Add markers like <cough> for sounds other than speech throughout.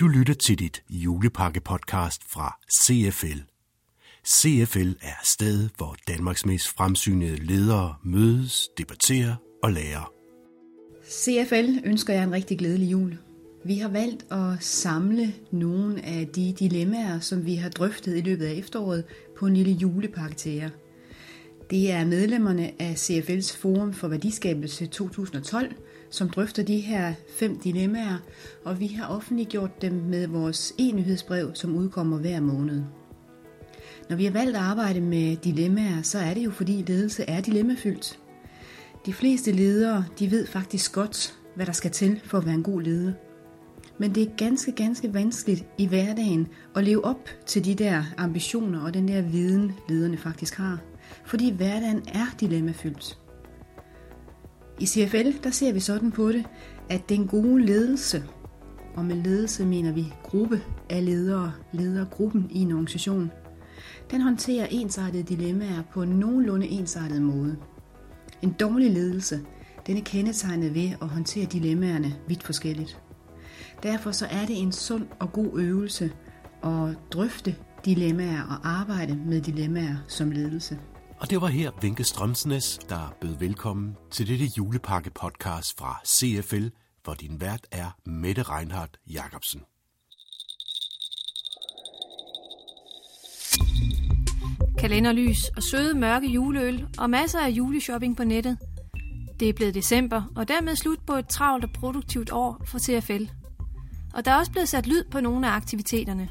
Du lytter til dit julepakke-podcast fra CFL. CFL er sted, hvor Danmarks mest fremsynede ledere mødes, debatterer og lærer. CFL ønsker jer en rigtig glædelig jul. Vi har valgt at samle nogle af de dilemmaer, som vi har drøftet i løbet af efteråret på en lille julepakke til jer. Det er medlemmerne af CFL's Forum for Værdiskabelse 2012, som drøfter de her fem dilemmaer, og vi har offentliggjort dem med vores e-nyhedsbrev, som udkommer hver måned. Når vi har valgt at arbejde med dilemmaer, så er det jo fordi ledelse er dilemmafyldt. De fleste ledere, de ved faktisk godt, hvad der skal til for at være en god leder. Men det er ganske, ganske vanskeligt i hverdagen at leve op til de der ambitioner og den der viden, lederne faktisk har. Fordi hverdagen er dilemmafyldt. I CFL der ser vi sådan på det, at den gode ledelse, og med ledelse mener vi gruppe af ledere, ledergruppen i en organisation, den håndterer ensartede dilemmaer på en nogenlunde ensartet måde. En dårlig ledelse, den er kendetegnet ved at håndtere dilemmaerne vidt forskelligt. Derfor så er det en sund og god øvelse at drøfte dilemmaer og arbejde med dilemmaer som ledelse. Og det var her Vinke Strømsnes, der bød velkommen til dette julepakke podcast fra CFL, hvor din vært er Mette Reinhardt Jacobsen. Kalenderlys og søde mørke juleøl og masser af juleshopping på nettet. Det er blevet december, og dermed slut på et travlt og produktivt år for CFL. Og der er også blevet sat lyd på nogle af aktiviteterne.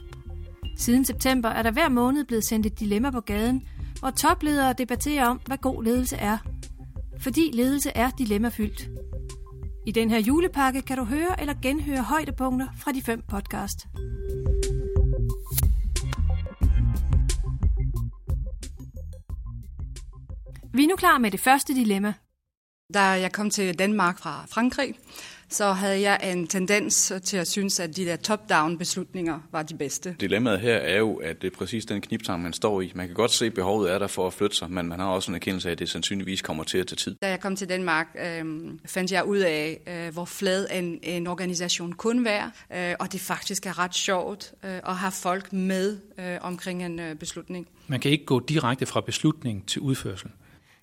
Siden september er der hver måned blevet sendt et dilemma på gaden, hvor topledere debatterer om, hvad god ledelse er. Fordi ledelse er dilemmafyldt. I den her julepakke kan du høre eller genhøre højdepunkter fra de fem podcast. Vi er nu klar med det første dilemma. Da jeg kom til Danmark fra Frankrig, så havde jeg en tendens til at synes, at de der top-down beslutninger var de bedste. Dilemmaet her er jo, at det er præcis den kniptang, man står i. Man kan godt se, at behovet er der for at flytte sig, men man har også en erkendelse af, at det sandsynligvis kommer til at tage tid. Da jeg kom til Danmark, øh, fandt jeg ud af, øh, hvor flad en, en organisation kunne være, øh, og det faktisk er ret sjovt øh, at have folk med øh, omkring en øh, beslutning. Man kan ikke gå direkte fra beslutning til udførsel.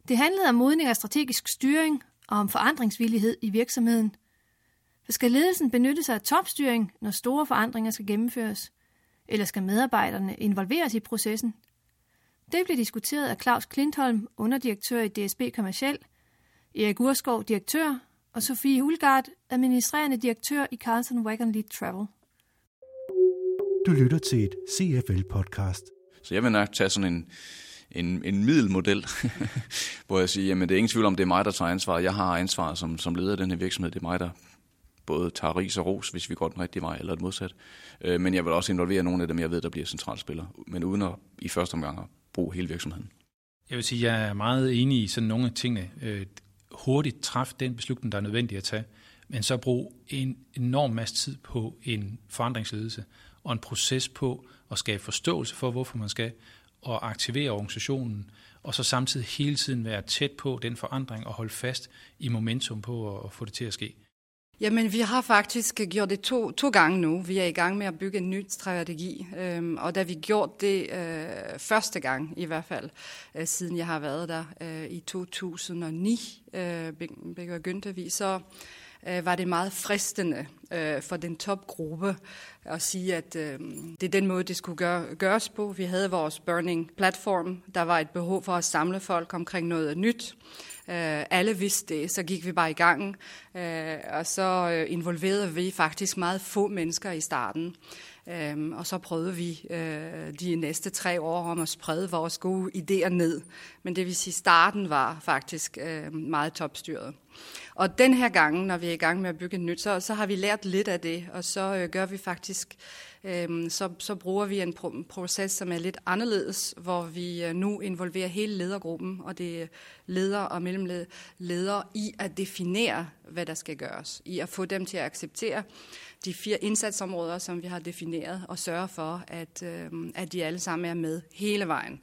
Det handlede om modning af strategisk styring og om forandringsvillighed i virksomheden. Skal ledelsen benytte sig af topstyring, når store forandringer skal gennemføres? Eller skal medarbejderne involveres i processen? Det blev diskuteret af Claus Klintholm, underdirektør i DSB Kommerciel, Erik Urskov, direktør, og Sofie Hulgaard, administrerende direktør i Carlson Wagon Lead Travel. Du lytter til et CFL-podcast. Så jeg vil nok tage sådan en, en, en middelmodel, <laughs> hvor jeg siger, jamen det er ingen tvivl om, det er mig, der tager ansvar. Jeg har ansvar som, som leder af den her virksomhed. Det er mig, der både tager ris og ros, hvis vi går den rigtige vej, eller et modsat. Øh, men jeg vil også involvere nogle af dem, jeg ved, der bliver centralspillere, men uden at i første omgang at bruge hele virksomheden. Jeg vil sige, at jeg er meget enig i sådan nogle af tingene. Øh, hurtigt træffe den beslutning, der er nødvendig at tage, men så brug en enorm masse tid på en forandringsledelse og en proces på at skabe forståelse for, hvorfor man skal, og aktivere organisationen, og så samtidig hele tiden være tæt på den forandring og holde fast i momentum på at få det til at ske. Jamen, vi har faktisk gjort det to, to gange nu. Vi er i gang med at bygge en ny strategi, øhm, og da vi gjorde det øh, første gang, i hvert fald, øh, siden jeg har været der øh, i 2009, øh, begyndte vi, så øh, var det meget fristende øh, for den topgruppe at sige, at øh, det er den måde, det skulle gøre, gøres på. Vi havde vores burning platform. Der var et behov for at samle folk omkring noget nyt. Øh, alle vidste det, så gik vi bare i gang, øh, og så øh, involverede vi faktisk meget få mennesker i starten. Øhm, og så prøvede vi øh, de næste tre år om at sprede vores gode idéer ned. Men det vil sige, starten var faktisk øh, meget topstyret. Og den her gang, når vi er i gang med at bygge nyt, så, så har vi lært lidt af det, og så øh, gør vi faktisk, øh, så, så bruger vi en pro- proces, som er lidt anderledes, hvor vi øh, nu involverer hele ledergruppen, og det er ledere og mellemledere i at definere, hvad der skal gøres, i at få dem til at acceptere de fire indsatsområder, som vi har defineret, og sørge for, at, øh, at de alle sammen er med hele vejen.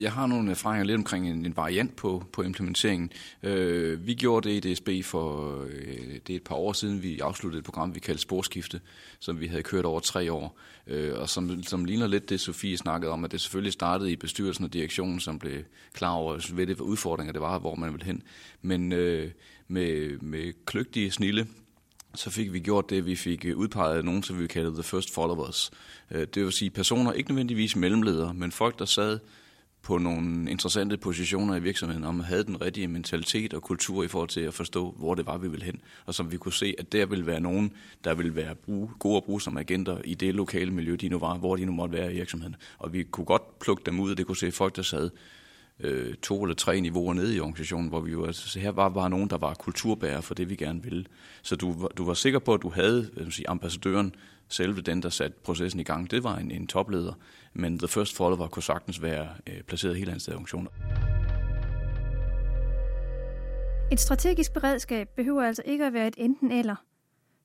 Jeg har nogle erfaringer lidt omkring en, en variant på, på implementeringen. Øh, vi gjorde det i DSB for øh, det er et par år siden, vi afsluttede et program, vi kaldte Sporskifte, som vi havde kørt over tre år, øh, og som, som ligner lidt det, Sofie snakkede om, at det selvfølgelig startede i bestyrelsen og direktionen, som blev klar over, hvilke udfordringer det var, hvor man ville hen. Men øh, med, med kløgtige snille så fik vi gjort det, vi fik udpeget nogen, som vi kaldte the first followers. Øh, det vil sige personer, ikke nødvendigvis mellemledere, men folk, der sad på nogle interessante positioner i virksomheden, om man havde den rigtige mentalitet og kultur i forhold til at forstå, hvor det var, vi ville hen. Og som vi kunne se, at der ville være nogen, der ville være bruge, gode at bruge som agenter i det lokale miljø, de nu var, hvor de nu måtte være i virksomheden. Og vi kunne godt plukke dem ud, og det kunne se folk, der sad øh, to eller tre niveauer nede i organisationen, hvor vi jo, altså her var var nogen, der var kulturbærer for det, vi gerne ville. Så du, du var sikker på, at du havde sige, ambassadøren, selve den, der satte processen i gang. Det var en, en topleder, men The First Follower kunne sagtens være øh, placeret helt andet sted i organisationen. Et strategisk beredskab behøver altså ikke at være et enten eller.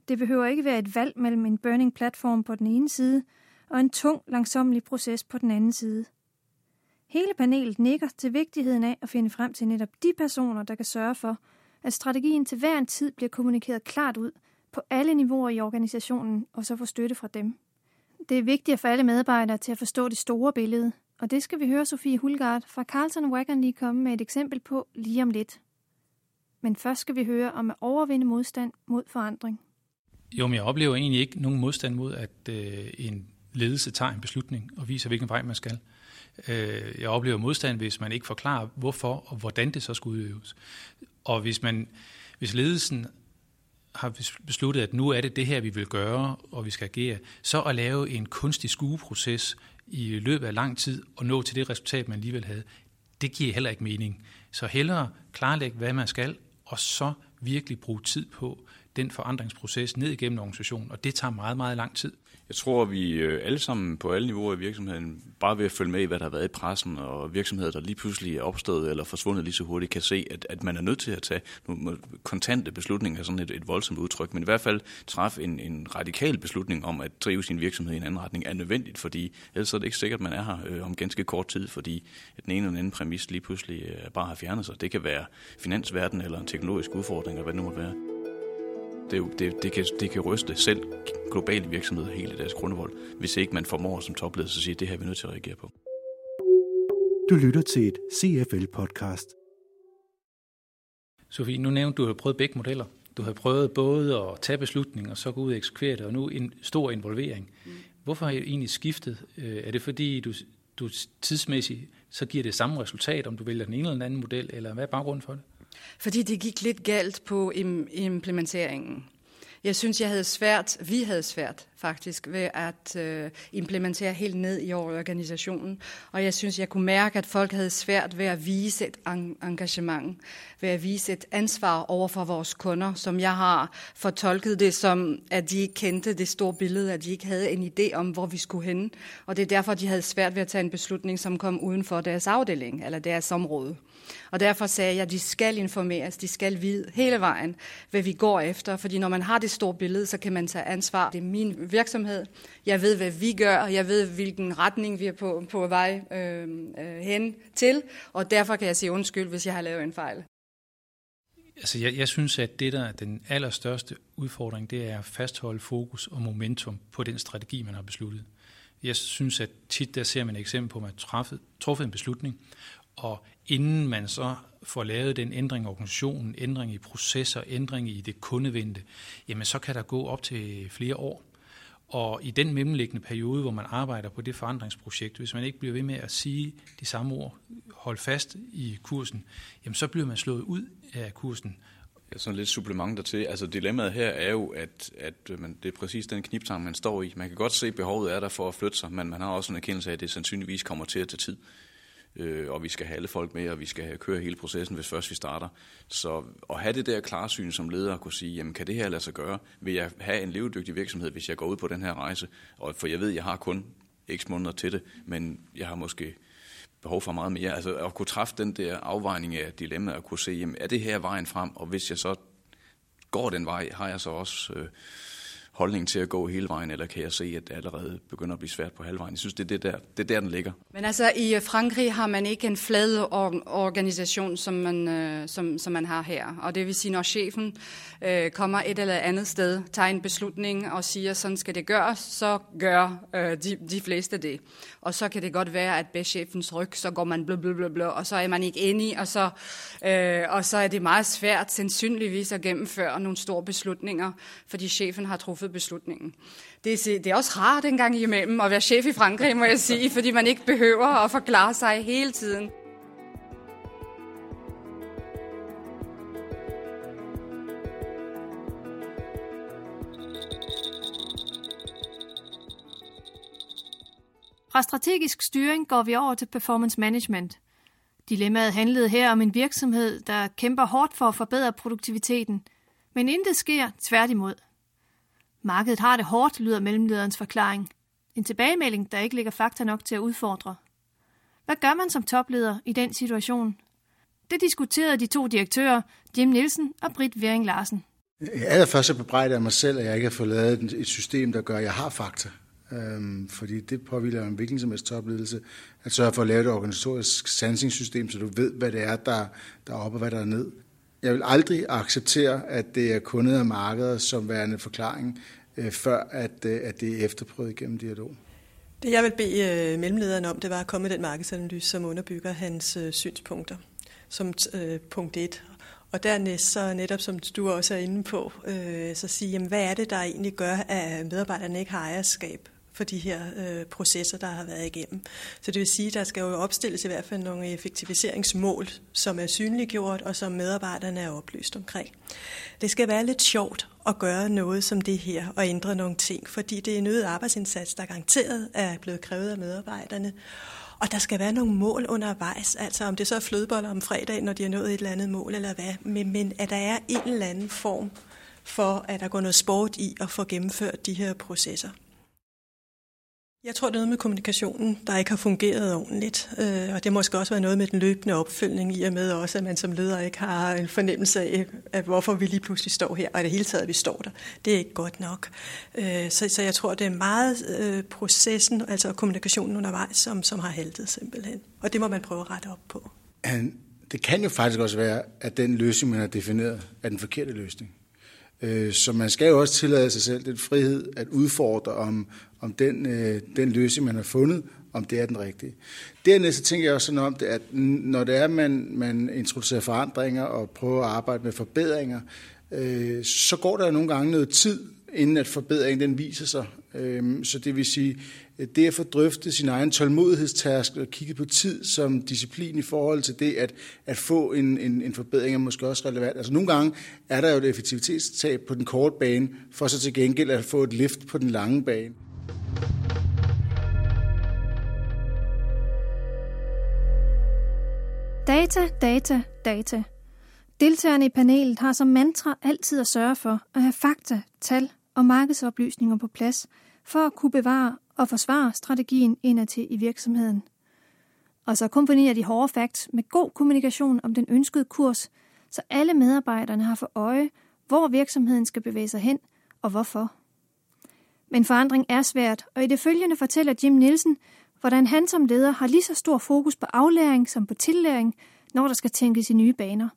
Det behøver ikke være et valg mellem en burning platform på den ene side og en tung, langsommelig proces på den anden side. Hele panelet nikker til vigtigheden af at finde frem til netop de personer, der kan sørge for, at strategien til hver en tid bliver kommunikeret klart ud på alle niveauer i organisationen, og så få støtte fra dem. Det er vigtigt for alle medarbejdere til at forstå det store billede, og det skal vi høre Sofie Hulgaard fra Carlson Wagon lige komme med et eksempel på lige om lidt. Men først skal vi høre om at overvinde modstand mod forandring. Jo, men jeg oplever egentlig ikke nogen modstand mod, at øh, en ledelse tager en beslutning og viser, hvilken vej man skal. Øh, jeg oplever modstand, hvis man ikke forklarer, hvorfor og hvordan det så skal udøves. Og hvis, man, hvis ledelsen har besluttet, at nu er det det her, vi vil gøre, og vi skal agere, så at lave en kunstig skueproces i løbet af lang tid og nå til det resultat, man alligevel havde, det giver heller ikke mening. Så hellere klarlægge, hvad man skal, og så virkelig bruge tid på den forandringsproces ned igennem organisationen, og det tager meget, meget lang tid. Jeg tror, vi øh, alle sammen på alle niveauer i virksomheden, bare ved at følge med i, hvad der har været i pressen, og virksomheder, der lige pludselig er opstået eller forsvundet lige så hurtigt, kan se, at, at man er nødt til at tage nogle kontante beslutninger, sådan et, et voldsomt udtryk, men i hvert fald træffe en, en radikal beslutning om at drive sin virksomhed i en anden retning, er nødvendigt, fordi ellers er det ikke sikkert, at man er her øh, om ganske kort tid, fordi den ene eller den anden præmis lige pludselig øh, bare har fjernet sig. Det kan være finansverden eller en teknologisk udfordring, eller hvad det nu måtte være det, det, det, kan, det kan ryste selv globale virksomheder helt i deres grundvold, hvis ikke man formår som topledelse at sige, at det her er vi nødt til at reagere på. Du lytter til et CFL-podcast. Sofie, nu nævnte du, at du har prøvet begge modeller. Du har prøvet både at tage beslutninger og så gå ud og eksekvere det, og nu en stor involvering. Mm. Hvorfor har I egentlig skiftet? Øh, er det fordi, du, du tidsmæssigt så giver det samme resultat, om du vælger den ene eller den anden model, eller hvad er baggrunden for det? Fordi det gik lidt galt på implementeringen. Jeg synes, jeg havde svært, vi havde svært faktisk ved at øh, implementere helt ned i organisationen. Og jeg synes, jeg kunne mærke, at folk havde svært ved at vise et engagement, ved at vise et ansvar over for vores kunder, som jeg har fortolket det som, at de ikke kendte det store billede, at de ikke havde en idé om, hvor vi skulle hen. Og det er derfor, de havde svært ved at tage en beslutning, som kom uden for deres afdeling eller deres område. Og derfor sagde jeg, at de skal informeres, de skal vide hele vejen, hvad vi går efter. Fordi når man har det store billede, så kan man tage ansvar. Det er min virksomhed. Jeg ved, hvad vi gør, og jeg ved, hvilken retning vi er på, på vej øhm, øh, hen til. Og derfor kan jeg sige undskyld, hvis jeg har lavet en fejl. Altså, jeg, jeg synes, at det, der er den allerstørste udfordring, det er at fastholde fokus og momentum på den strategi, man har besluttet. Jeg synes, at tit der ser man et eksempel på, at man har truffet en beslutning, og inden man så får lavet den ændring i organisationen, ændring i processer, ændring i det kundevendte, jamen så kan der gå op til flere år. Og i den mellemliggende periode, hvor man arbejder på det forandringsprojekt, hvis man ikke bliver ved med at sige de samme ord, hold fast i kursen, jamen så bliver man slået ud af kursen. Ja, sådan lidt supplement dertil. Altså dilemmaet her er jo, at, at øh, man, det er præcis den kniptang, man står i. Man kan godt se, at behovet er der for at flytte sig, men man har også en erkendelse af, at det sandsynligvis kommer til at tage tid øh, og vi skal have alle folk med, og vi skal køre hele processen, hvis først vi starter. Så at have det der klarsyn som leder at kunne sige, jamen kan det her lade sig gøre? Vil jeg have en levedygtig virksomhed, hvis jeg går ud på den her rejse? Og for jeg ved, jeg har kun x måneder til det, men jeg har måske behov for meget mere. Altså at kunne træffe den der afvejning af dilemmaet, og kunne se, jamen er det her vejen frem? Og hvis jeg så går den vej, har jeg så også... Øh, holdning til at gå hele vejen, eller kan jeg se, at det allerede begynder at blive svært på halvvejen? Jeg synes, det er, det der, det er der, den ligger. Men altså, i øh, Frankrig har man ikke en flad organisation, som man, øh, som, som man har her. Og det vil sige, når chefen øh, kommer et eller andet sted, tager en beslutning og siger, sådan skal det gøres, så gør øh, de, de fleste det. Og så kan det godt være, at bag chefens ryg, så går man blå, blå, blå, blå, og så er man ikke enig, og så, øh, og så er det meget svært sandsynligvis at gennemføre nogle store beslutninger, fordi chefen har truffet beslutningen. Det er, det er også rart en gang imellem at være chef i Frankrig, må jeg sige, fordi man ikke behøver at forklare sig hele tiden. Fra strategisk styring går vi over til performance management. Dilemmaet handlede her om en virksomhed, der kæmper hårdt for at forbedre produktiviteten, men intet sker tværtimod. Markedet har det hårdt, lyder mellemlederens forklaring. En tilbagemelding, der ikke ligger fakta nok til at udfordre. Hvad gør man som topleder i den situation? Det diskuterede de to direktører, Jim Nielsen og Britt Vering Larsen. Allerførst så bebrejder jeg mig selv, at jeg ikke har fået lavet et system, der gør, at jeg har fakta. Øhm, fordi det påviler en hvilken som helst topledelse, at sørge for at lave et organisatorisk sansingssystem, så du ved, hvad det er, der, der er op og hvad der er ned. Jeg vil aldrig acceptere, at det er kundet af markedet som værende forklaring, øh, før at, øh, at det er efterprøvet igennem dialog. Det jeg vil bede øh, mellemlederen om, det var at komme med den markedsanalyse, som underbygger hans synspunkter som øh, punkt 1. Og dernæst så netop som du også er inde på, øh, så sige, jamen, hvad er det, der egentlig gør, at medarbejderne ikke har ejerskab for de her øh, processer, der har været igennem. Så det vil sige, at der skal jo opstilles i hvert fald nogle effektiviseringsmål, som er synliggjort og som medarbejderne er oplyst omkring. Det skal være lidt sjovt at gøre noget som det her og ændre nogle ting, fordi det er en øget arbejdsindsats, der garanteret er blevet krævet af medarbejderne. Og der skal være nogle mål undervejs, altså om det så er flødeboller om fredag, når de har nået et eller andet mål, eller hvad, men, men at der er en eller anden form for, at der går noget sport i at få gennemført de her processer. Jeg tror, det er noget med kommunikationen, der ikke har fungeret ordentligt. Øh, og det måske også være noget med den løbende opfølgning i og med også, at man som leder ikke har en fornemmelse af, at hvorfor vi lige pludselig står her, og i det hele taget, at vi står der. Det er ikke godt nok. Øh, så, så jeg tror, det er meget øh, processen, altså kommunikationen undervejs, som, som har haltet simpelthen. Og det må man prøve at rette op på. Det kan jo faktisk også være, at den løsning, man har defineret, er den forkerte løsning. Øh, så man skal jo også tillade sig selv den frihed at udfordre, om, om den, øh, den løsning, man har fundet, om det er den rigtige. Dernæst så tænker jeg også sådan om det, at når det er, man, man introducerer forandringer og prøver at arbejde med forbedringer, øh, så går der nogle gange noget tid, inden at forbedringen den viser sig. Øhm, så det vil sige, øh, det at få drøftet sin egen tålmodighedstærsk og kigge på tid som disciplin i forhold til det at, at få en, en, en forbedring er måske også relevant. Altså nogle gange er der jo et effektivitetstab på den korte bane, for så til gengæld at få et lift på den lange bane. Data, data, data. Deltagerne i panelet har som mantra altid at sørge for at have fakta, tal og markedsoplysninger på plads, for at kunne bevare og forsvare strategien indadtil i virksomheden. Og så kombinerer de hårde facts med god kommunikation om den ønskede kurs, så alle medarbejderne har for øje, hvor virksomheden skal bevæge sig hen og hvorfor. Men forandring er svært, og i det følgende fortæller Jim Nielsen, hvordan han som leder har lige så stor fokus på aflæring som på tillæring, når der skal tænkes i nye baner.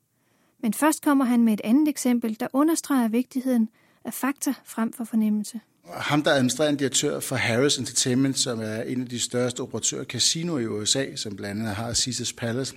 Men først kommer han med et andet eksempel, der understreger vigtigheden af fakta frem for fornemmelse. Ham, der er administrerende direktør for Harris Entertainment, som er en af de største operatører af casino i USA, som blandt andet har Caesars Palace,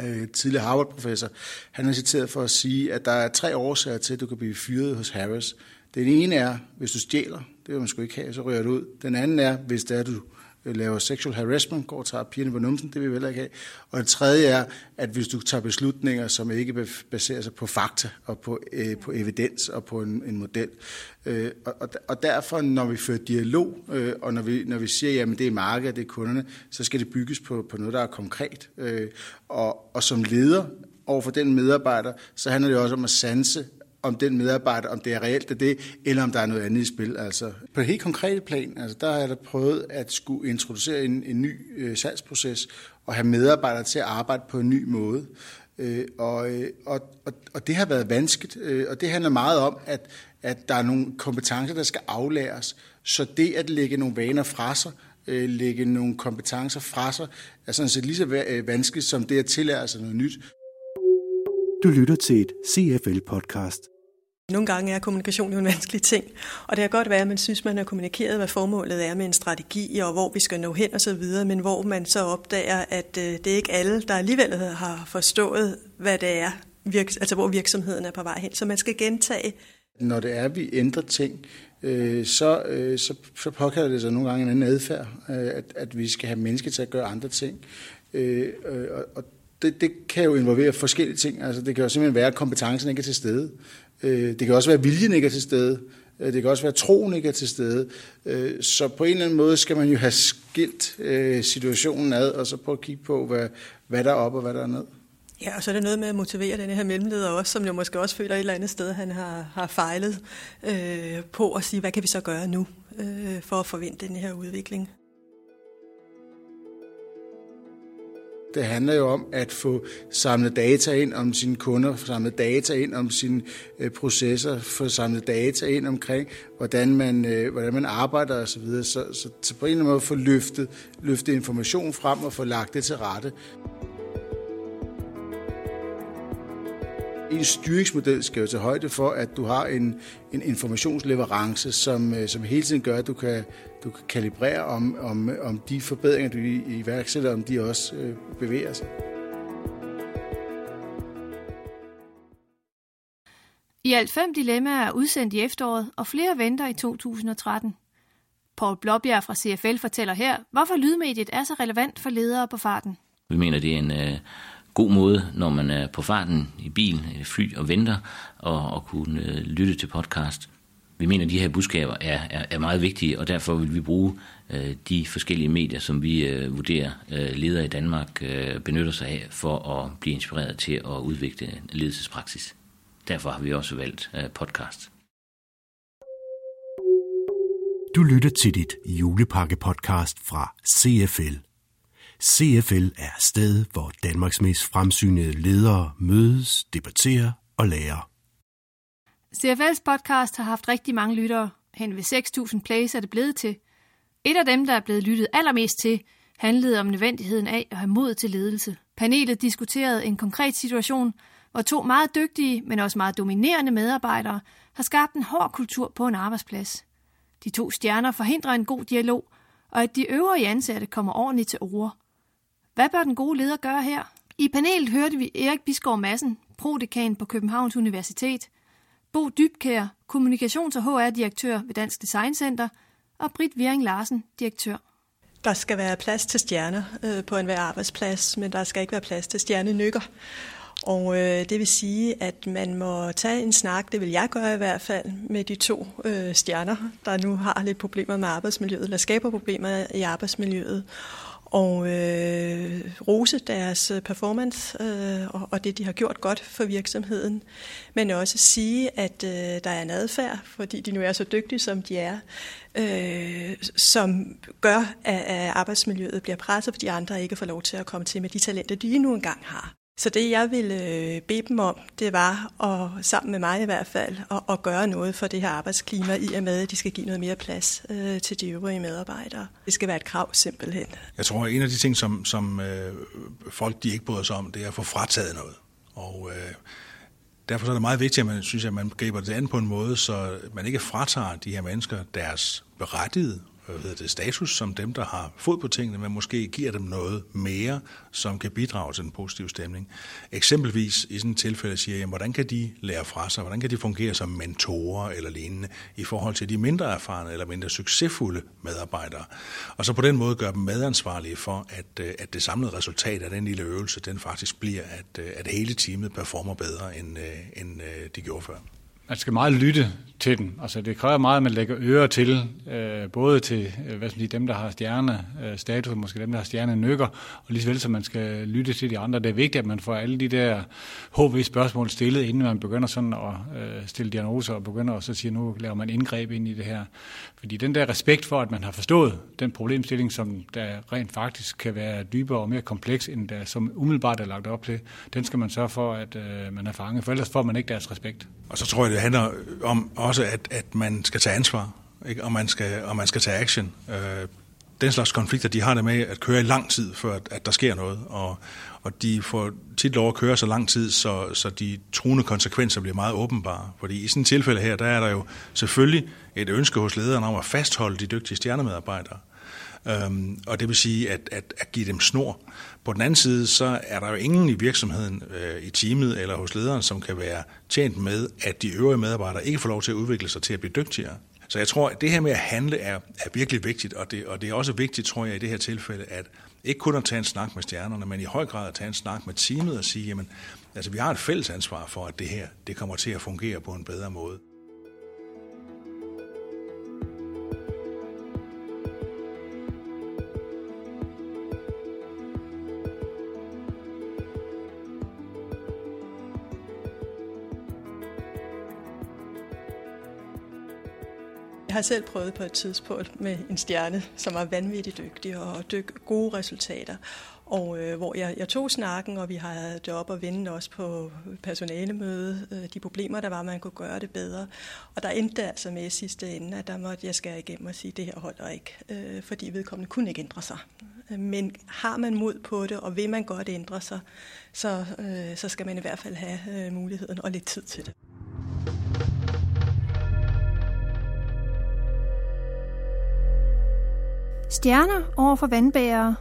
øh, tidligere Harvard-professor, han er citeret for at sige, at der er tre årsager til, at du kan blive fyret hos Harris. Den ene er, hvis du stjæler, det vil man sgu ikke have, så rører du ud. Den anden er, hvis det er, du Øh, laver sexual harassment, går og tager pigerne på numsen, det vil vi heller ikke have. Og det tredje er, at hvis du tager beslutninger, som ikke baserer sig på fakta og på, øh, på evidens og på en, en model. Øh, og, og derfor, når vi fører dialog, øh, og når vi, når vi siger, at det er markedet, det er kunderne, så skal det bygges på, på noget, der er konkret. Øh, og, og som leder over for den medarbejder, så handler det også om at sanse om den medarbejder, om det er reelt det, eller om der er noget andet i spil. Altså, på et helt konkret plan, altså, der har jeg da prøvet at skulle introducere en, en ny øh, salgsproces og have medarbejdere til at arbejde på en ny måde. Øh, og, øh, og, og, og det har været vanskeligt, øh, og det handler meget om, at, at der er nogle kompetencer, der skal aflæres. Så det at lægge nogle vaner fra sig, øh, lægge nogle kompetencer fra sig, er sådan set lige så øh, vanskeligt som det at tillære sig noget nyt. Du lytter til et CFL-podcast. Nogle gange er kommunikation jo en vanskelig ting, og det kan godt være, at man synes, man har kommunikeret, hvad formålet er med en strategi, og hvor vi skal nå hen og så videre, men hvor man så opdager, at øh, det er ikke alle, der alligevel har forstået, hvad det er, altså hvor virksomheden er på vej hen. Så man skal gentage. Når det er, at vi ændrer ting, øh, så, øh, så, så påkalder det sig nogle gange en anden adfærd, at, at vi skal have mennesker til at gøre andre ting. og, og det, det kan jo involvere forskellige ting. Altså, det kan jo simpelthen være, at kompetencen ikke er til stede. Øh, det kan også være, at viljen ikke er til stede. Øh, det kan også være, at troen ikke er til stede. Øh, så på en eller anden måde skal man jo have skilt situationen ad, og så prøve at kigge på, hvad, hvad der er op og hvad der er ned. Ja, og så er det noget med at motivere den her mellemleder også, som jo måske også føler et eller andet sted, han har, har fejlet øh, på at sige, hvad kan vi så gøre nu øh, for at forvente den her udvikling. Det handler jo om at få samlet data ind om sine kunder, få samlet data ind om sine øh, processer, få samlet data ind omkring, hvordan man, øh, hvordan man arbejder osv. Så, så, så, så på en eller anden måde få løftet, løftet information frem og få lagt det til rette. En styringsmodel skal jo til højde for, at du har en, en informationsleverance, som, øh, som hele tiden gør, at du kan, du kan kalibrere om, om, om de forbedringer, du iværksætter, om de også øh, bevæger sig. I alt fem dilemmaer er udsendt i efteråret, og flere venter i 2013. Paul Blåbjerg fra CFL fortæller her, hvorfor lydmediet er så relevant for ledere på farten. Vi mener, det er en øh, god måde, når man er på farten i bil, fly og venter, og, og kunne øh, lytte til podcast. Vi mener, at de her budskaber er, er, er meget vigtige, og derfor vil vi bruge øh, de forskellige medier, som vi øh, vurderer øh, ledere i Danmark øh, benytter sig af, for at blive inspireret til at udvikle ledelsespraksis. Derfor har vi også valgt øh, podcast. Du lytter til dit julepakke-podcast fra CFL. CFL er sted, hvor Danmarks mest fremsynede ledere mødes, debatterer og lærer. CFL's podcast har haft rigtig mange lyttere. Hen ved 6.000 plays er det blevet til. Et af dem, der er blevet lyttet allermest til, handlede om nødvendigheden af at have mod til ledelse. Panelet diskuterede en konkret situation, hvor to meget dygtige, men også meget dominerende medarbejdere har skabt en hård kultur på en arbejdsplads. De to stjerner forhindrer en god dialog, og at de øvrige ansatte kommer ordentligt til ord. Hvad bør den gode leder gøre her? I panelet hørte vi Erik Bisgaard Madsen, prodekan på Københavns Universitet, Bo Dybkær, kommunikations- og HR-direktør ved Dansk Design Center, og Britt Viering Larsen, direktør. Der skal være plads til stjerner øh, på enhver arbejdsplads, men der skal ikke være plads til stjernenykker. Og øh, det vil sige, at man må tage en snak, det vil jeg gøre i hvert fald, med de to øh, stjerner, der nu har lidt problemer med arbejdsmiljøet, eller skaber problemer i arbejdsmiljøet og øh, rose deres øh, performance øh, og, og det, de har gjort godt for virksomheden, men også sige, at øh, der er en adfærd, fordi de nu er så dygtige, som de er, øh, som gør, at, at arbejdsmiljøet bliver presset, fordi andre ikke får lov til at komme til med de talenter, de nu engang har. Så det, jeg ville øh, bede dem om, det var, at, sammen med mig i hvert fald, at, at gøre noget for det her arbejdsklima, i og med, at de skal give noget mere plads øh, til de øvrige medarbejdere. Det skal være et krav simpelthen. Jeg tror, at en af de ting, som, som øh, folk de ikke bryder sig om, det er at få frataget noget. Og øh, derfor er det meget vigtigt, at man synes, at man griber det an på en måde, så man ikke fratager de her mennesker deres berettigede Øh, hvad hedder det, status som dem, der har fod på tingene, men måske giver dem noget mere, som kan bidrage til den positive stemning. Eksempelvis i sådan et tilfælde siger jeg, hvordan kan de lære fra sig, hvordan kan de fungere som mentorer eller lignende i forhold til de mindre erfarne eller mindre succesfulde medarbejdere. Og så på den måde gøre dem medansvarlige for, at, øh, at det samlede resultat af den lille øvelse, den faktisk bliver, at, øh, at hele teamet performer bedre, end, end de gjorde før. Man skal meget lytte til den. Altså det kræver meget, at man lægger ører til, øh, både til øh, hvad skal sige, dem, der har stjerne øh, status, måske dem, der har stjerne nykker, og lige så vel som man skal lytte til de andre. Det er vigtigt, at man får alle de der HV-spørgsmål stillet, inden man begynder sådan at øh, stille diagnoser og begynder at så sige, nu laver man indgreb ind i det her. Fordi den der respekt for, at man har forstået den problemstilling, som der rent faktisk kan være dybere og mere kompleks, end der som umiddelbart er lagt op til, den skal man sørge for, at øh, man er fanget, for ellers får man ikke deres respekt. Og så tror jeg, det handler om også, at, at man skal tage ansvar, ikke? Og, man skal, og man skal tage action. Øh, den slags konflikter, de har det med at køre i lang tid, før at, at der sker noget, og, og de får tit lov at køre så lang tid, så, så de truende konsekvenser bliver meget åbenbare. Fordi i sådan et tilfælde her, der er der jo selvfølgelig et ønske hos lederen om at fastholde de dygtige stjernemedarbejdere. Øhm, og det vil sige at, at, at give dem snor. På den anden side, så er der jo ingen i virksomheden, øh, i teamet eller hos lederen, som kan være tjent med, at de øvrige medarbejdere ikke får lov til at udvikle sig til at blive dygtigere. Så jeg tror, at det her med at handle er, er virkelig vigtigt, og det, og det er også vigtigt, tror jeg, i det her tilfælde, at ikke kun at tage en snak med stjernerne, men i høj grad at tage en snak med teamet og sige, jamen, altså vi har et fælles ansvar for, at det her det kommer til at fungere på en bedre måde. Har selv prøvet på et tidspunkt med en stjerne, som var vanvittigt dygtig og dyk gode resultater. Og øh, hvor jeg, jeg tog snakken, og vi havde det op og vende også på personalemøde, øh, de problemer, der var, man kunne gøre det bedre. Og der endte det altså med i sidste ende, at der måtte jeg skære igennem og sige, at det her holder ikke, øh, fordi vedkommende kunne ikke ændre sig. Men har man mod på det, og vil man godt ændre sig, så, øh, så skal man i hvert fald have øh, muligheden og lidt tid til det. Stjerner over for vandbærere,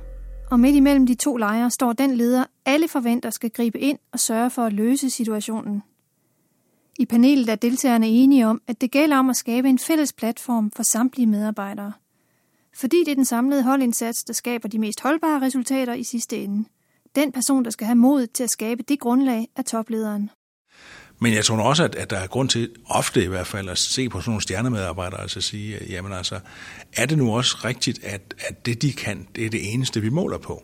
og midt imellem de to lejre står den leder, alle forventer skal gribe ind og sørge for at løse situationen. I panelet er deltagerne enige om, at det gælder om at skabe en fælles platform for samtlige medarbejdere. Fordi det er den samlede holdindsats, der skaber de mest holdbare resultater i sidste ende. Den person, der skal have mod til at skabe det grundlag, er toplederen. Men jeg tror også, at, at der er grund til, ofte i hvert fald, at se på sådan nogle stjernemedarbejdere, altså sige, jamen altså, er det nu også rigtigt, at, at det de kan, det er det eneste, vi måler på?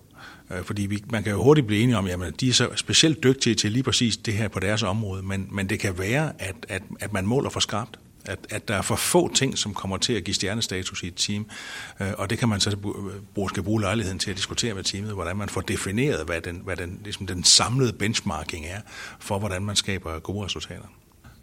Øh, fordi vi, man kan jo hurtigt blive enige om, at de er så specielt dygtige til lige præcis det her på deres område, men, men det kan være, at, at, at man måler for skarpt. At, at der er for få ting, som kommer til at give stjernestatus i et team, øh, og det kan man så bruge, skal bruge lejligheden til at diskutere med teamet, hvordan man får defineret, hvad den, hvad den, ligesom den samlede benchmarking er, for hvordan man skaber gode resultater.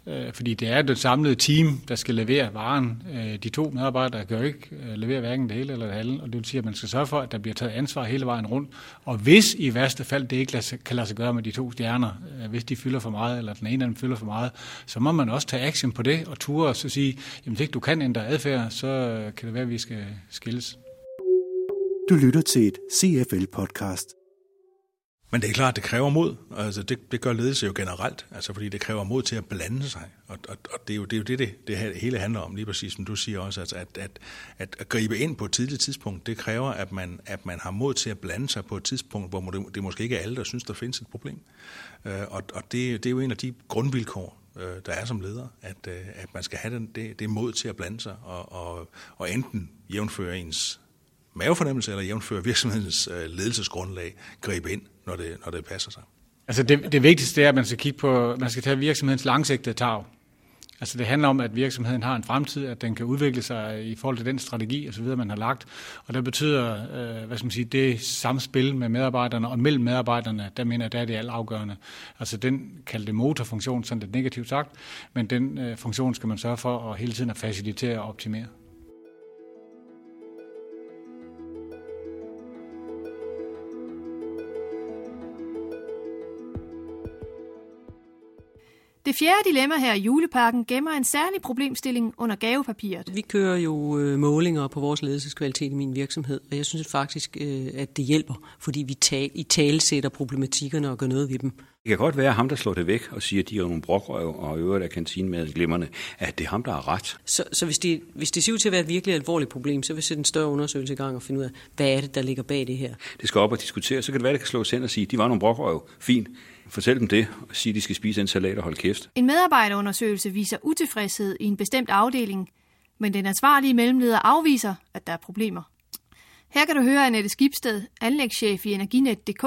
Øh, fordi det er det samlede team, der skal levere varen. Øh, de to medarbejdere kan jo ikke øh, levere hverken det hele eller det halve, og det vil sige, at man skal sørge for, at der bliver taget ansvar hele vejen rundt. Og hvis i værste fald det ikke kan lade sig gøre med de to stjerner, hvis de fylder for meget, eller den ene af dem fylder for meget, så må man også tage action på det og ture og så sige, jamen hvis ikke du kan ændre adfærd, så kan det være, at vi skal skilles. Du lytter til et CFL-podcast. Men det er klart, det kræver mod. Altså, det, det gør ledelse jo generelt, altså, fordi det kræver mod til at blande sig. Og, og, og det er jo det, er jo det, det, det hele handler om, lige præcis som du siger også, altså, at, at, at, at gribe ind på et tidligt tidspunkt, det kræver, at man, at man har mod til at blande sig på et tidspunkt, hvor det, det måske ikke er alle, der synes, der findes et problem. Øh, og og det, det er jo en af de grundvilkår, øh, der er som leder, at, øh, at man skal have den, det, det mod til at blande sig, og, og, og enten jævnføre ens mavefornemmelse eller jævnføre virksomhedens øh, ledelsesgrundlag, gribe ind når det, når det passer sig. Altså det, det vigtigste er, at man skal kigge på, man skal tage virksomhedens langsigtede tag. Altså det handler om, at virksomheden har en fremtid, at den kan udvikle sig i forhold til den strategi og så videre, man har lagt. Og det betyder, øh, hvad skal man sige, det samspil med medarbejderne og mellem medarbejderne, der mener jeg, der er det altafgørende. Altså den kaldte motorfunktion, sådan lidt negativt sagt, men den øh, funktion skal man sørge for at hele tiden at facilitere og optimere. Det fjerde dilemma her i julepakken gemmer en særlig problemstilling under gavepapiret. Vi kører jo øh, målinger på vores ledelseskvalitet i min virksomhed, og jeg synes faktisk, øh, at det hjælper, fordi vi tal, i talsætter problematikkerne og gør noget ved dem. Det kan godt være, at ham, der slår det væk og siger, at de er nogle brokrøv og øvrigt af kantinemaden glimmerne, at det er ham, der har ret. Så, så hvis, det, hvis det ser ud til at være et virkelig alvorligt problem, så vil vi sætte en større undersøgelse i gang og finde ud af, hvad er det, der ligger bag det her. Det skal op og diskutere, så kan det være, at det kan slås hen og sige, at de var nogle brokrøv. Fint Fortæl dem det, og sige, at de skal spise en salat og holde kæft. En medarbejderundersøgelse viser utilfredshed i en bestemt afdeling, men den ansvarlige mellemleder afviser, at der er problemer. Her kan du høre Annette Skibsted, anlægschef i Energinet.dk,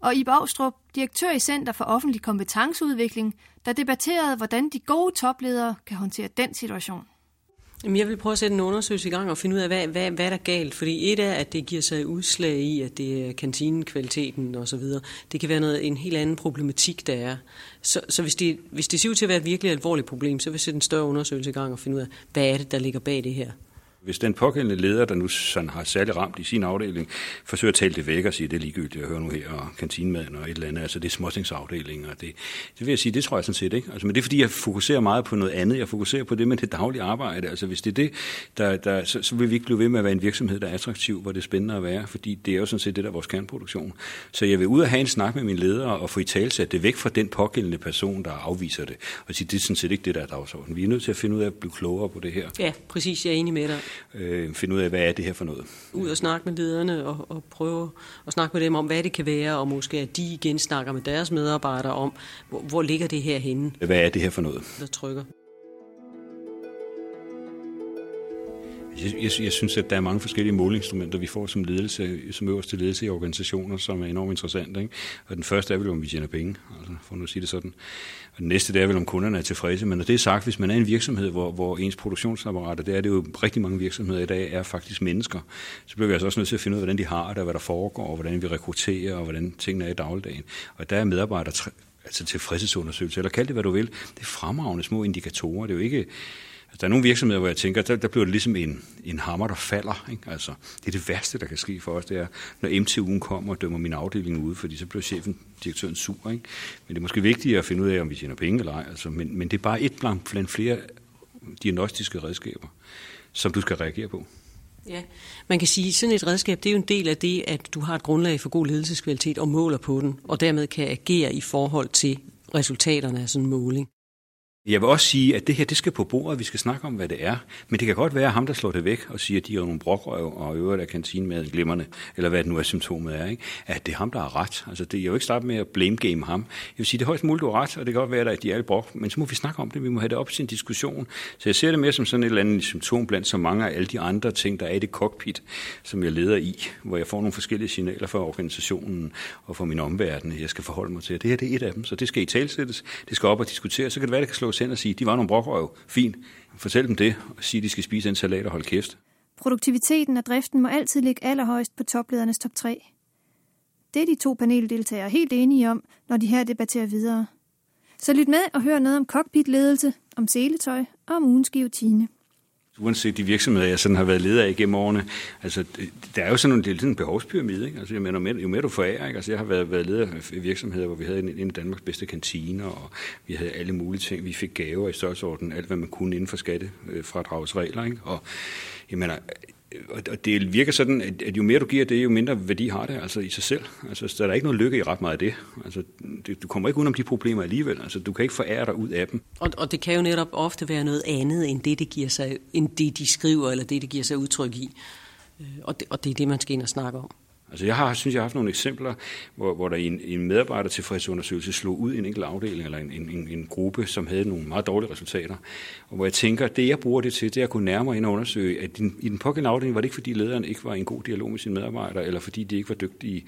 og Ibe Austrup, direktør i Center for Offentlig Kompetenceudvikling, der debatterede, hvordan de gode topledere kan håndtere den situation. Jamen, jeg vil prøve at sætte en undersøgelse i gang og finde ud af, hvad, hvad, hvad der er galt. Fordi et er, at det giver sig udslag i, at det er kantinekvaliteten osv. Det kan være noget, en helt anden problematik, der er. Så, så hvis, det, hvis det ser ud til at være et virkelig alvorligt problem, så vil jeg sætte en større undersøgelse i gang og finde ud af, hvad er det, der ligger bag det her. Hvis den pågældende leder, der nu sådan har særlig ramt i sin afdeling, forsøger at tale det væk og sige, det er ligegyldigt, jeg hører nu her, og kantinemaden og et eller andet, altså det er småtingsafdelinger, det, det vil jeg sige, det tror jeg sådan set ikke. Altså, men det er fordi, jeg fokuserer meget på noget andet, jeg fokuserer på det med det daglige arbejde. Altså hvis det er det, der, der, så, så vil vi ikke blive ved med at være en virksomhed, der er attraktiv, hvor det er spændende at være, fordi det er jo sådan set det, der er vores kernproduktion. Så jeg vil ud og have en snak med mine ledere og få i talsat det væk fra den pågældende person, der afviser det, og sige, det er sådan set ikke det, der er dagsordenen. Vi er nødt til at finde ud af at blive klogere på det her. Ja, præcis, jeg er enig med dig. Øh, finde ud af, hvad er det her for noget. Ud og snakke med lederne og, og prøve at snakke med dem om, hvad det kan være, og måske at de igen snakker med deres medarbejdere om, hvor, hvor ligger det her henne. Hvad er det her for noget? Der trykker. Jeg, jeg, jeg synes, at der er mange forskellige måleinstrumenter, vi får som ledelse, som øverste ledelse i organisationer, som er enormt interessante. Ikke? Og den første er vel, om vi tjener penge, altså, for nu at sige det sådan. Og den næste det er vel, om kunderne er tilfredse. Men når det er sagt, hvis man er en virksomhed, hvor, hvor ens produktionsapparater, det er det jo rigtig mange virksomheder i dag, er faktisk mennesker, så bliver vi altså også nødt til at finde ud af, hvordan de har det, og hvad der foregår, og hvordan vi rekrutterer, og hvordan tingene er i dagligdagen. Og der er medarbejdere altså tilfredshedsundersøgelser, eller kald det, hvad du vil. Det er fremragende små indikatorer. Det er jo ikke, Altså, der er nogle virksomheder, hvor jeg tænker, der, der bliver det ligesom en, en hammer, der falder. Ikke? Altså, det er det værste, der kan ske for os, det er, når MTU'en kommer og dømmer min afdeling ude, fordi så bliver chefen, direktøren sur. Ikke? Men det er måske vigtigt at finde ud af, om vi tjener penge eller ej. Altså, men, men det er bare et blandt, blandt flere diagnostiske redskaber, som du skal reagere på. Ja, man kan sige, at sådan et redskab, det er jo en del af det, at du har et grundlag for god ledelseskvalitet og måler på den, og dermed kan agere i forhold til resultaterne af sådan en måling. Jeg vil også sige, at det her det skal på bordet, vi skal snakke om, hvad det er. Men det kan godt være ham, der slår det væk og siger, at de er nogle brokrøv og øvrigt er kantinemaden glimmerne, eller hvad det nu er symptomet er, ikke? at det er ham, der har ret. Altså, det, jeg vil ikke starte med at blame game ham. Jeg vil sige, det er højst muligt, du har ret, og det kan godt være, at de er alle brok, men så må vi snakke om det, vi må have det op til en diskussion. Så jeg ser det mere som sådan et eller andet symptom blandt så mange af alle de andre ting, der er i det cockpit, som jeg leder i, hvor jeg får nogle forskellige signaler fra organisationen og fra min omverden, jeg skal forholde mig til. Det her det er et af dem, så det skal i talsættes, det skal op og diskuteres, så kan det være, det kan slå os hen og sige, de var nogle brokrøve, fint, fortæl dem det, og sige, de skal spise en salat og holde kæft. Produktiviteten af driften må altid ligge allerhøjst på topledernes top 3. Det er de to paneldeltagere helt enige om, når de her debatterer videre. Så lyt med og hør noget om cockpitledelse, om seletøj og om ugens geotine uanset de virksomheder, jeg sådan har været leder af igennem årene, altså, der er jo sådan en, det er sådan en behovspyramide, ikke? Altså, jeg mener, jo mere du forærer, ikke? Altså, jeg har været, været leder af virksomheder, hvor vi havde en, en af Danmarks bedste kantiner, og vi havde alle mulige ting. Vi fik gaver i størrelsesorden, alt hvad man kunne inden for skattefradragsregler, øh, ikke? Og jeg mener, og det virker sådan, at jo mere du giver det, jo mindre værdi har det altså i sig selv. Altså, så der er ikke noget lykke i ret meget af det. Altså, det, du kommer ikke udenom de problemer alligevel. Altså, du kan ikke forære dig ud af dem. Og, og det kan jo netop ofte være noget andet, end det, det giver sig, end det, de skriver, eller det, det giver sig udtryk i. Øh, og det, og det er det, man skal ind og snakke om. Altså jeg har, synes, jeg har haft nogle eksempler, hvor, hvor der i en, en medarbejdertilfredsundersøgelse slog ud i en enkelt afdeling eller en, en, en gruppe, som havde nogle meget dårlige resultater. Og hvor jeg tænker, det jeg bruger det til, det er at kunne nærmere ind og undersøge, at din, i den pågældende afdeling var det ikke, fordi lederen ikke var i en god dialog med sine medarbejdere, eller fordi de ikke var dygtige.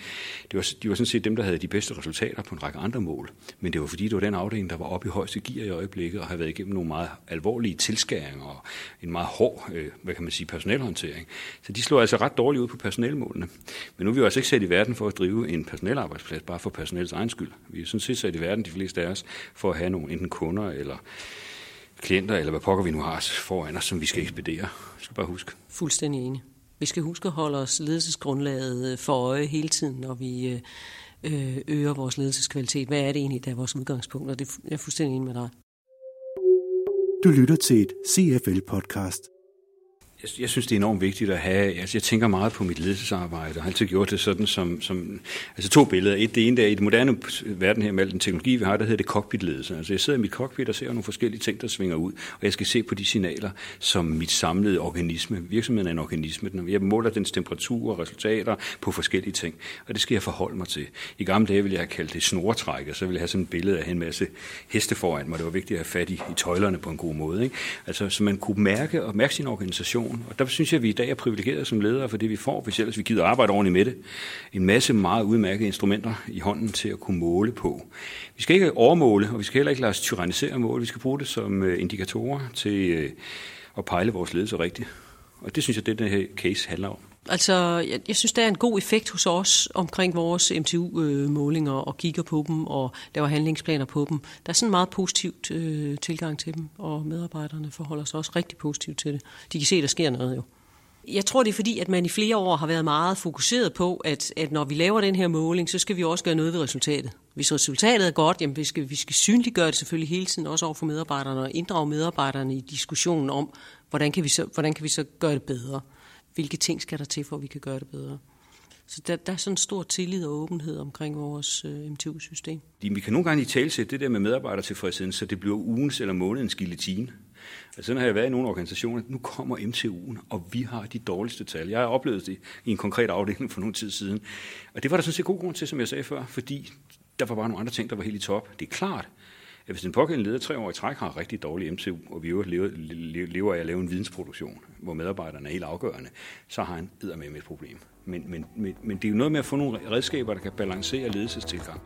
Det var, de var sådan set dem, der havde de bedste resultater på en række andre mål. Men det var fordi, det var den afdeling, der var oppe i højeste gear i øjeblikket, og havde været igennem nogle meget alvorlige tilskæringer og en meget hård, øh, hvad kan man sige, personelhåndtering. Så de slog altså ret dårligt ud på personelmålene. Men nu er vi jo altså ikke sat i verden for at drive en personalarbejdsplads, bare for personalets egen skyld. Vi er sådan set sat i verden, de fleste af os, for at have nogle enten kunder eller klienter, eller hvad pokker vi nu har foran os, som vi skal ekspedere. Vi skal bare huske. Fuldstændig enig. Vi skal huske at holde os ledelsesgrundlaget øh, for øje hele tiden, når vi øh, øh, øger vores ledelseskvalitet. Hvad er det egentlig, der er vores udgangspunkt? Og det er jeg fuldstændig enig med dig. Du lytter til et CFL-podcast. Jeg, jeg synes, det er enormt vigtigt at have, altså jeg tænker meget på mit ledelsesarbejde, og har altid gjort det sådan som, som altså to billeder. Et, det ene der i den moderne verden her med al den teknologi, vi har, der hedder det cockpitledelse. Altså jeg sidder i mit cockpit og ser nogle forskellige ting, der svinger ud, og jeg skal se på de signaler som mit samlede organisme. Virksomheden er en organisme. Jeg måler dens temperatur og resultater på forskellige ting, og det skal jeg forholde mig til. I gamle dage ville jeg have kaldt det snortræk, og så ville jeg have sådan et billede af en masse heste foran mig. Det var vigtigt at have fat i, i tøjlerne på en god måde. Ikke? Altså, så man kunne mærke og mærke sin organisation organisation. Og der synes jeg, at vi i dag er privilegerede som ledere for det, vi får, hvis ellers vi gider arbejde ordentligt med det. En masse meget udmærkede instrumenter i hånden til at kunne måle på. Vi skal ikke overmåle, og vi skal heller ikke lade os tyrannisere mål. Vi skal bruge det som øh, indikatorer til øh, at pejle vores ledelse rigtigt. Og det synes jeg, det den her case handler om. Altså, jeg, jeg synes, der er en god effekt hos os omkring vores MTU-målinger og kigger på dem og laver handlingsplaner på dem. Der er sådan en meget positivt øh, tilgang til dem, og medarbejderne forholder sig også rigtig positivt til det. De kan se, at der sker noget jo. Jeg tror, det er fordi, at man i flere år har været meget fokuseret på, at, at når vi laver den her måling, så skal vi også gøre noget ved resultatet. Hvis resultatet er godt, jamen vi skal, vi skal synliggøre det selvfølgelig hele tiden, også over for medarbejderne, og inddrage medarbejderne i diskussionen om, hvordan kan vi så, hvordan kan vi så gøre det bedre hvilke ting skal der til, for at vi kan gøre det bedre. Så der, der er sådan stor tillid og åbenhed omkring vores øh, MTU-system. Vi kan nogle gange i talsætte det der med medarbejdertilfredsheden, så det bliver ugens eller månedens guillotine. Altså sådan har jeg været i nogle organisationer, nu kommer MTU'en, og vi har de dårligste tal. Jeg har oplevet det i en konkret afdeling for nogle tid siden. Og det var der sådan set god grund til, som jeg sagde før, fordi der var bare nogle andre ting, der var helt i top. Det er klart, at hvis den pågældende leder tre år i træk har rigtig dårlig MCU, og vi lever, lever af at lave en vidensproduktion, hvor medarbejderne er helt afgørende, så har han med med et problem. Men, men, men, men det er jo noget med at få nogle redskaber, der kan balancere ledelsestilgang.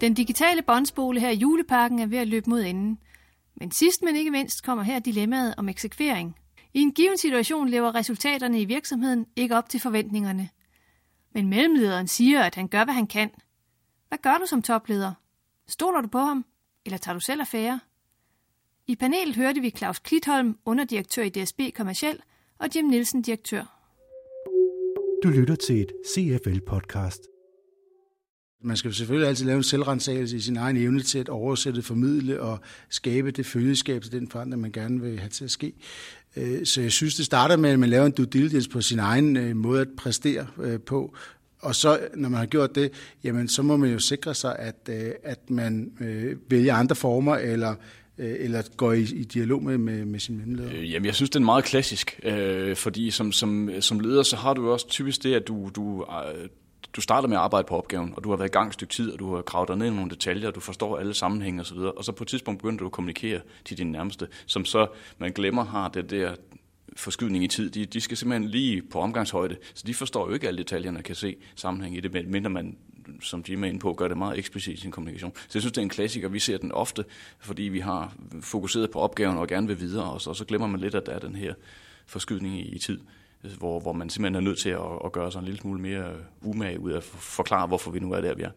Den digitale båndspole her i juleparken er ved at løbe mod enden. Men sidst men ikke mindst kommer her dilemmaet om eksekvering. I en given situation lever resultaterne i virksomheden ikke op til forventningerne – men mellemlederen siger, at han gør, hvad han kan. Hvad gør du som topleder? Stoler du på ham? Eller tager du selv affære? I panelet hørte vi Claus Klitholm, underdirektør i DSB Kommerciel, og Jim Nielsen, direktør. Du lytter til et CFL-podcast. Man skal selvfølgelig altid lave en selvrensagelse i sin egen evne til at oversætte, formidle og skabe det følgeskab til den forandring, man gerne vil have til at ske. Øh, så jeg synes, det starter med, at man laver en due diligence på sin egen øh, måde at præstere øh, på. Og så, når man har gjort det, jamen, så må man jo sikre sig, at, øh, at man vælger andre former, eller eller går i, i dialog med, med, med sin mellemleder? Jamen, jeg synes, det er meget klassisk, øh, fordi som, som, som leder, så har du også typisk det, at du, du, du starter med at arbejde på opgaven, og du har været i gang et stykke tid, og du har gravet dig ned i nogle detaljer, og du forstår alle sammenhænge osv., og så på et tidspunkt begynder du at kommunikere til dine nærmeste, som så man glemmer har det der forskydning i tid. De, de skal simpelthen lige på omgangshøjde, så de forstår jo ikke alle detaljerne og kan se sammenhæng i det, mindre man som Jim er inde på, gør det meget eksplicit i sin kommunikation. Så jeg synes, det er en klassiker. Vi ser den ofte, fordi vi har fokuseret på opgaven og gerne vil videre, og så, og så glemmer man lidt, at der er den her forskydning i, i tid hvor, hvor man simpelthen er nødt til at, at gøre sig en lille smule mere øh, umage ud af at forklare, hvorfor vi nu er der, vi er.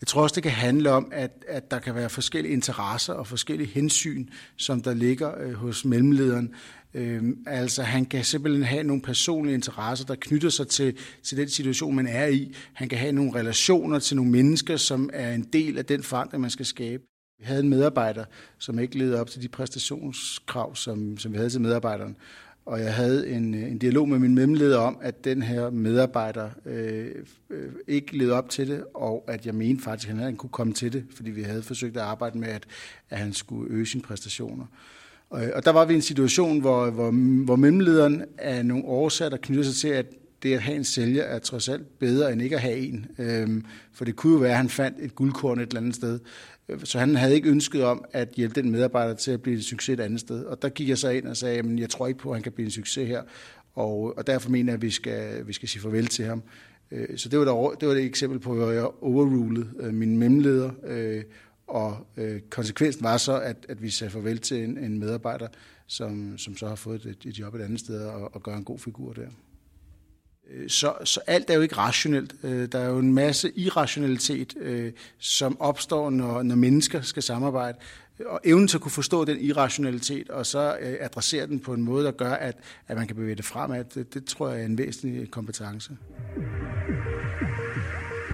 Jeg tror også, det kan handle om, at, at der kan være forskellige interesser og forskellige hensyn, som der ligger øh, hos mellemlederen. Øhm, altså han kan simpelthen have nogle personlige interesser, der knytter sig til, til den situation, man er i. Han kan have nogle relationer til nogle mennesker, som er en del af den forandring, man skal skabe. Vi havde en medarbejder, som ikke levede op til de præstationskrav, som, som vi havde til medarbejderen og jeg havde en, øh, en dialog med min mellemleder om, at den her medarbejder øh, øh, ikke levede op til det, og at jeg mente faktisk, at han kunne komme til det, fordi vi havde forsøgt at arbejde med, at, at han skulle øge sine præstationer. Og, øh, og der var vi i en situation, hvor, hvor, hvor mellemlederen af nogle årsager, der knytter sig til, at det at have en sælger er trods alt bedre end ikke at have en. Øhm, for det kunne jo være, at han fandt et guldkorn et eller andet sted. Øh, så han havde ikke ønsket om at hjælpe den medarbejder til at blive en succes et andet sted. Og der gik jeg så ind og sagde, at jeg tror ikke på, at han kan blive en succes her. Og, og derfor mener jeg, at vi skal, vi skal sige farvel til ham. Øh, så det var, der, det var et eksempel på, hvor jeg overrulede øh, min mellemleder. Og konsekvensen var så, at, at vi sagde farvel til en, en medarbejder, som, som så har fået et, et job et andet sted og, og gør en god figur der. Øh, så, så alt er jo ikke rationelt. Øh, der er jo en masse irrationalitet, øh, som opstår, når, når mennesker skal samarbejde. Og evnen til at kunne forstå den irrationalitet, og så adressere den på en måde, der gør, at, at man kan bevæge det fremad, det, det tror jeg er en væsentlig kompetence.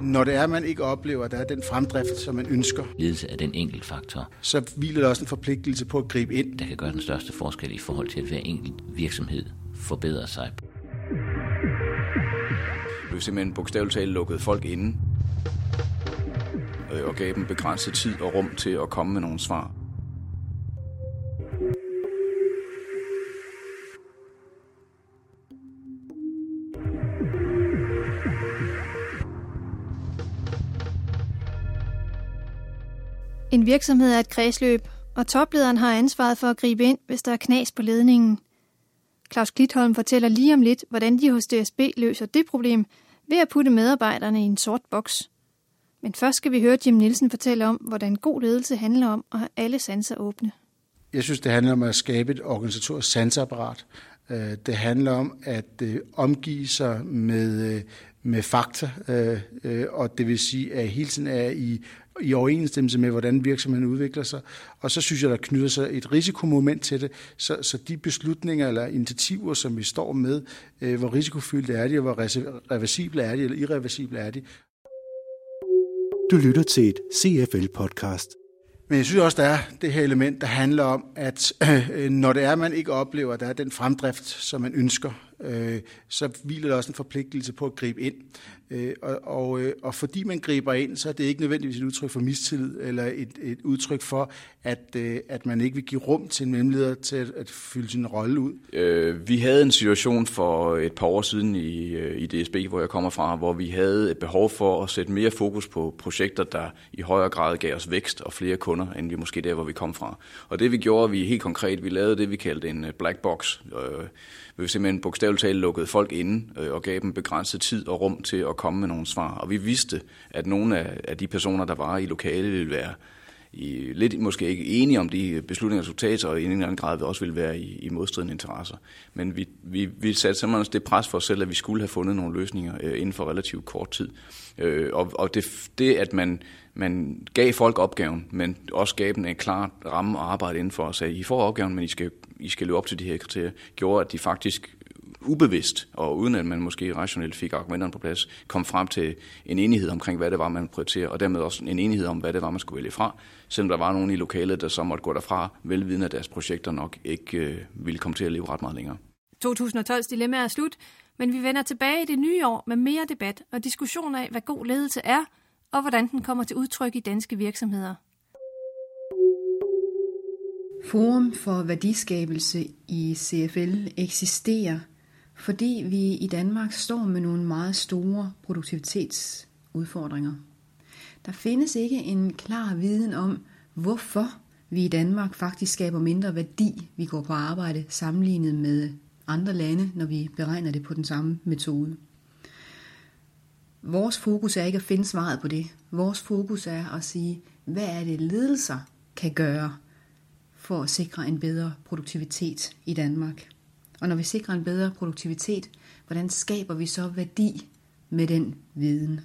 når det er, man ikke oplever, at der er den fremdrift, som man ønsker, Ledelse er den enkelt faktor, så hviler der også en forpligtelse på at gribe ind. der kan gøre den største forskel i forhold til, at hver enkelt virksomhed forbedrer sig. Vi simpelthen bogstaveligt talt lukkede folk inde øh, og gav dem begrænset tid og rum til at komme med nogle svar. En virksomhed er et kredsløb, og toplederen har ansvaret for at gribe ind, hvis der er knas på ledningen. Claus Klitholm fortæller lige om lidt, hvordan de hos DSB løser det problem ved at putte medarbejderne i en sort boks. Men først skal vi høre Jim Nielsen fortælle om, hvordan god ledelse handler om at have alle sanser åbne. Jeg synes, det handler om at skabe et organisatorisk sansapparat. Øh, det handler om at øh, omgive sig med, øh, med fakta, og det vil sige, at hele tiden er i, i overensstemmelse med, hvordan virksomheden udvikler sig. Og så synes jeg, der knytter sig et risikomoment til det, så, så de beslutninger eller initiativer, som vi står med, øh, hvor risikofyldte er de, og hvor reversible er de, eller irreversible er de. Du lytter til et CFL-podcast. Men jeg synes også, der er det her element, der handler om, at øh, når det er, man ikke oplever, at der er den fremdrift, som man ønsker, øh, så hviler der også en forpligtelse på at gribe ind. Øh, og, og, øh, og fordi man griber ind, så er det ikke nødvendigvis et udtryk for mistillid, eller et, et udtryk for, at, øh, at man ikke vil give rum til en mellemleder til at, at fylde sin rolle ud. Øh, vi havde en situation for et par år siden i, øh, i DSB, hvor jeg kommer fra, hvor vi havde et behov for at sætte mere fokus på projekter, der i højere grad gav os vækst og flere kunder, end vi måske der, hvor vi kom fra. Og det vi gjorde, vi helt konkret, vi lavede det, vi kaldte en black box. Øh, vi simpelthen bogstaveligt talt lukkede folk inde øh, og gav dem begrænset tid og rum til at komme med nogle svar. Og vi vidste, at nogle af, af de personer, der var i lokalet, ville være i, lidt måske ikke enige om de beslutninger, der tages, og i en eller anden grad også ville være i, i modstridende interesser. Men vi, vi, vi satte simpelthen det pres for os selv, at vi skulle have fundet nogle løsninger øh, inden for relativt kort tid. Øh, og og det, det, at man, man gav folk opgaven, men også gav dem en klar ramme at arbejde inden for, og sagde, I får opgaven, men I skal, I skal løbe op til de her kriterier, gjorde, at de faktisk ubevidst, og uden at man måske rationelt fik argumenterne på plads, kom frem til en enighed omkring, hvad det var, man prioriterer, og dermed også en enighed om, hvad det var, man skulle vælge fra, selvom der var nogen i lokalet, der så måtte gå derfra, velvidende at deres projekter nok ikke øh, ville komme til at leve ret meget længere. 2012's dilemma er slut, men vi vender tilbage i det nye år med mere debat og diskussion af, hvad god ledelse er, og hvordan den kommer til udtryk i danske virksomheder. Forum for værdiskabelse i CFL eksisterer, fordi vi i Danmark står med nogle meget store produktivitetsudfordringer. Der findes ikke en klar viden om, hvorfor vi i Danmark faktisk skaber mindre værdi, vi går på arbejde, sammenlignet med andre lande, når vi beregner det på den samme metode. Vores fokus er ikke at finde svaret på det. Vores fokus er at sige, hvad er det ledelser kan gøre for at sikre en bedre produktivitet i Danmark. Og når vi sikrer en bedre produktivitet, hvordan skaber vi så værdi med den viden?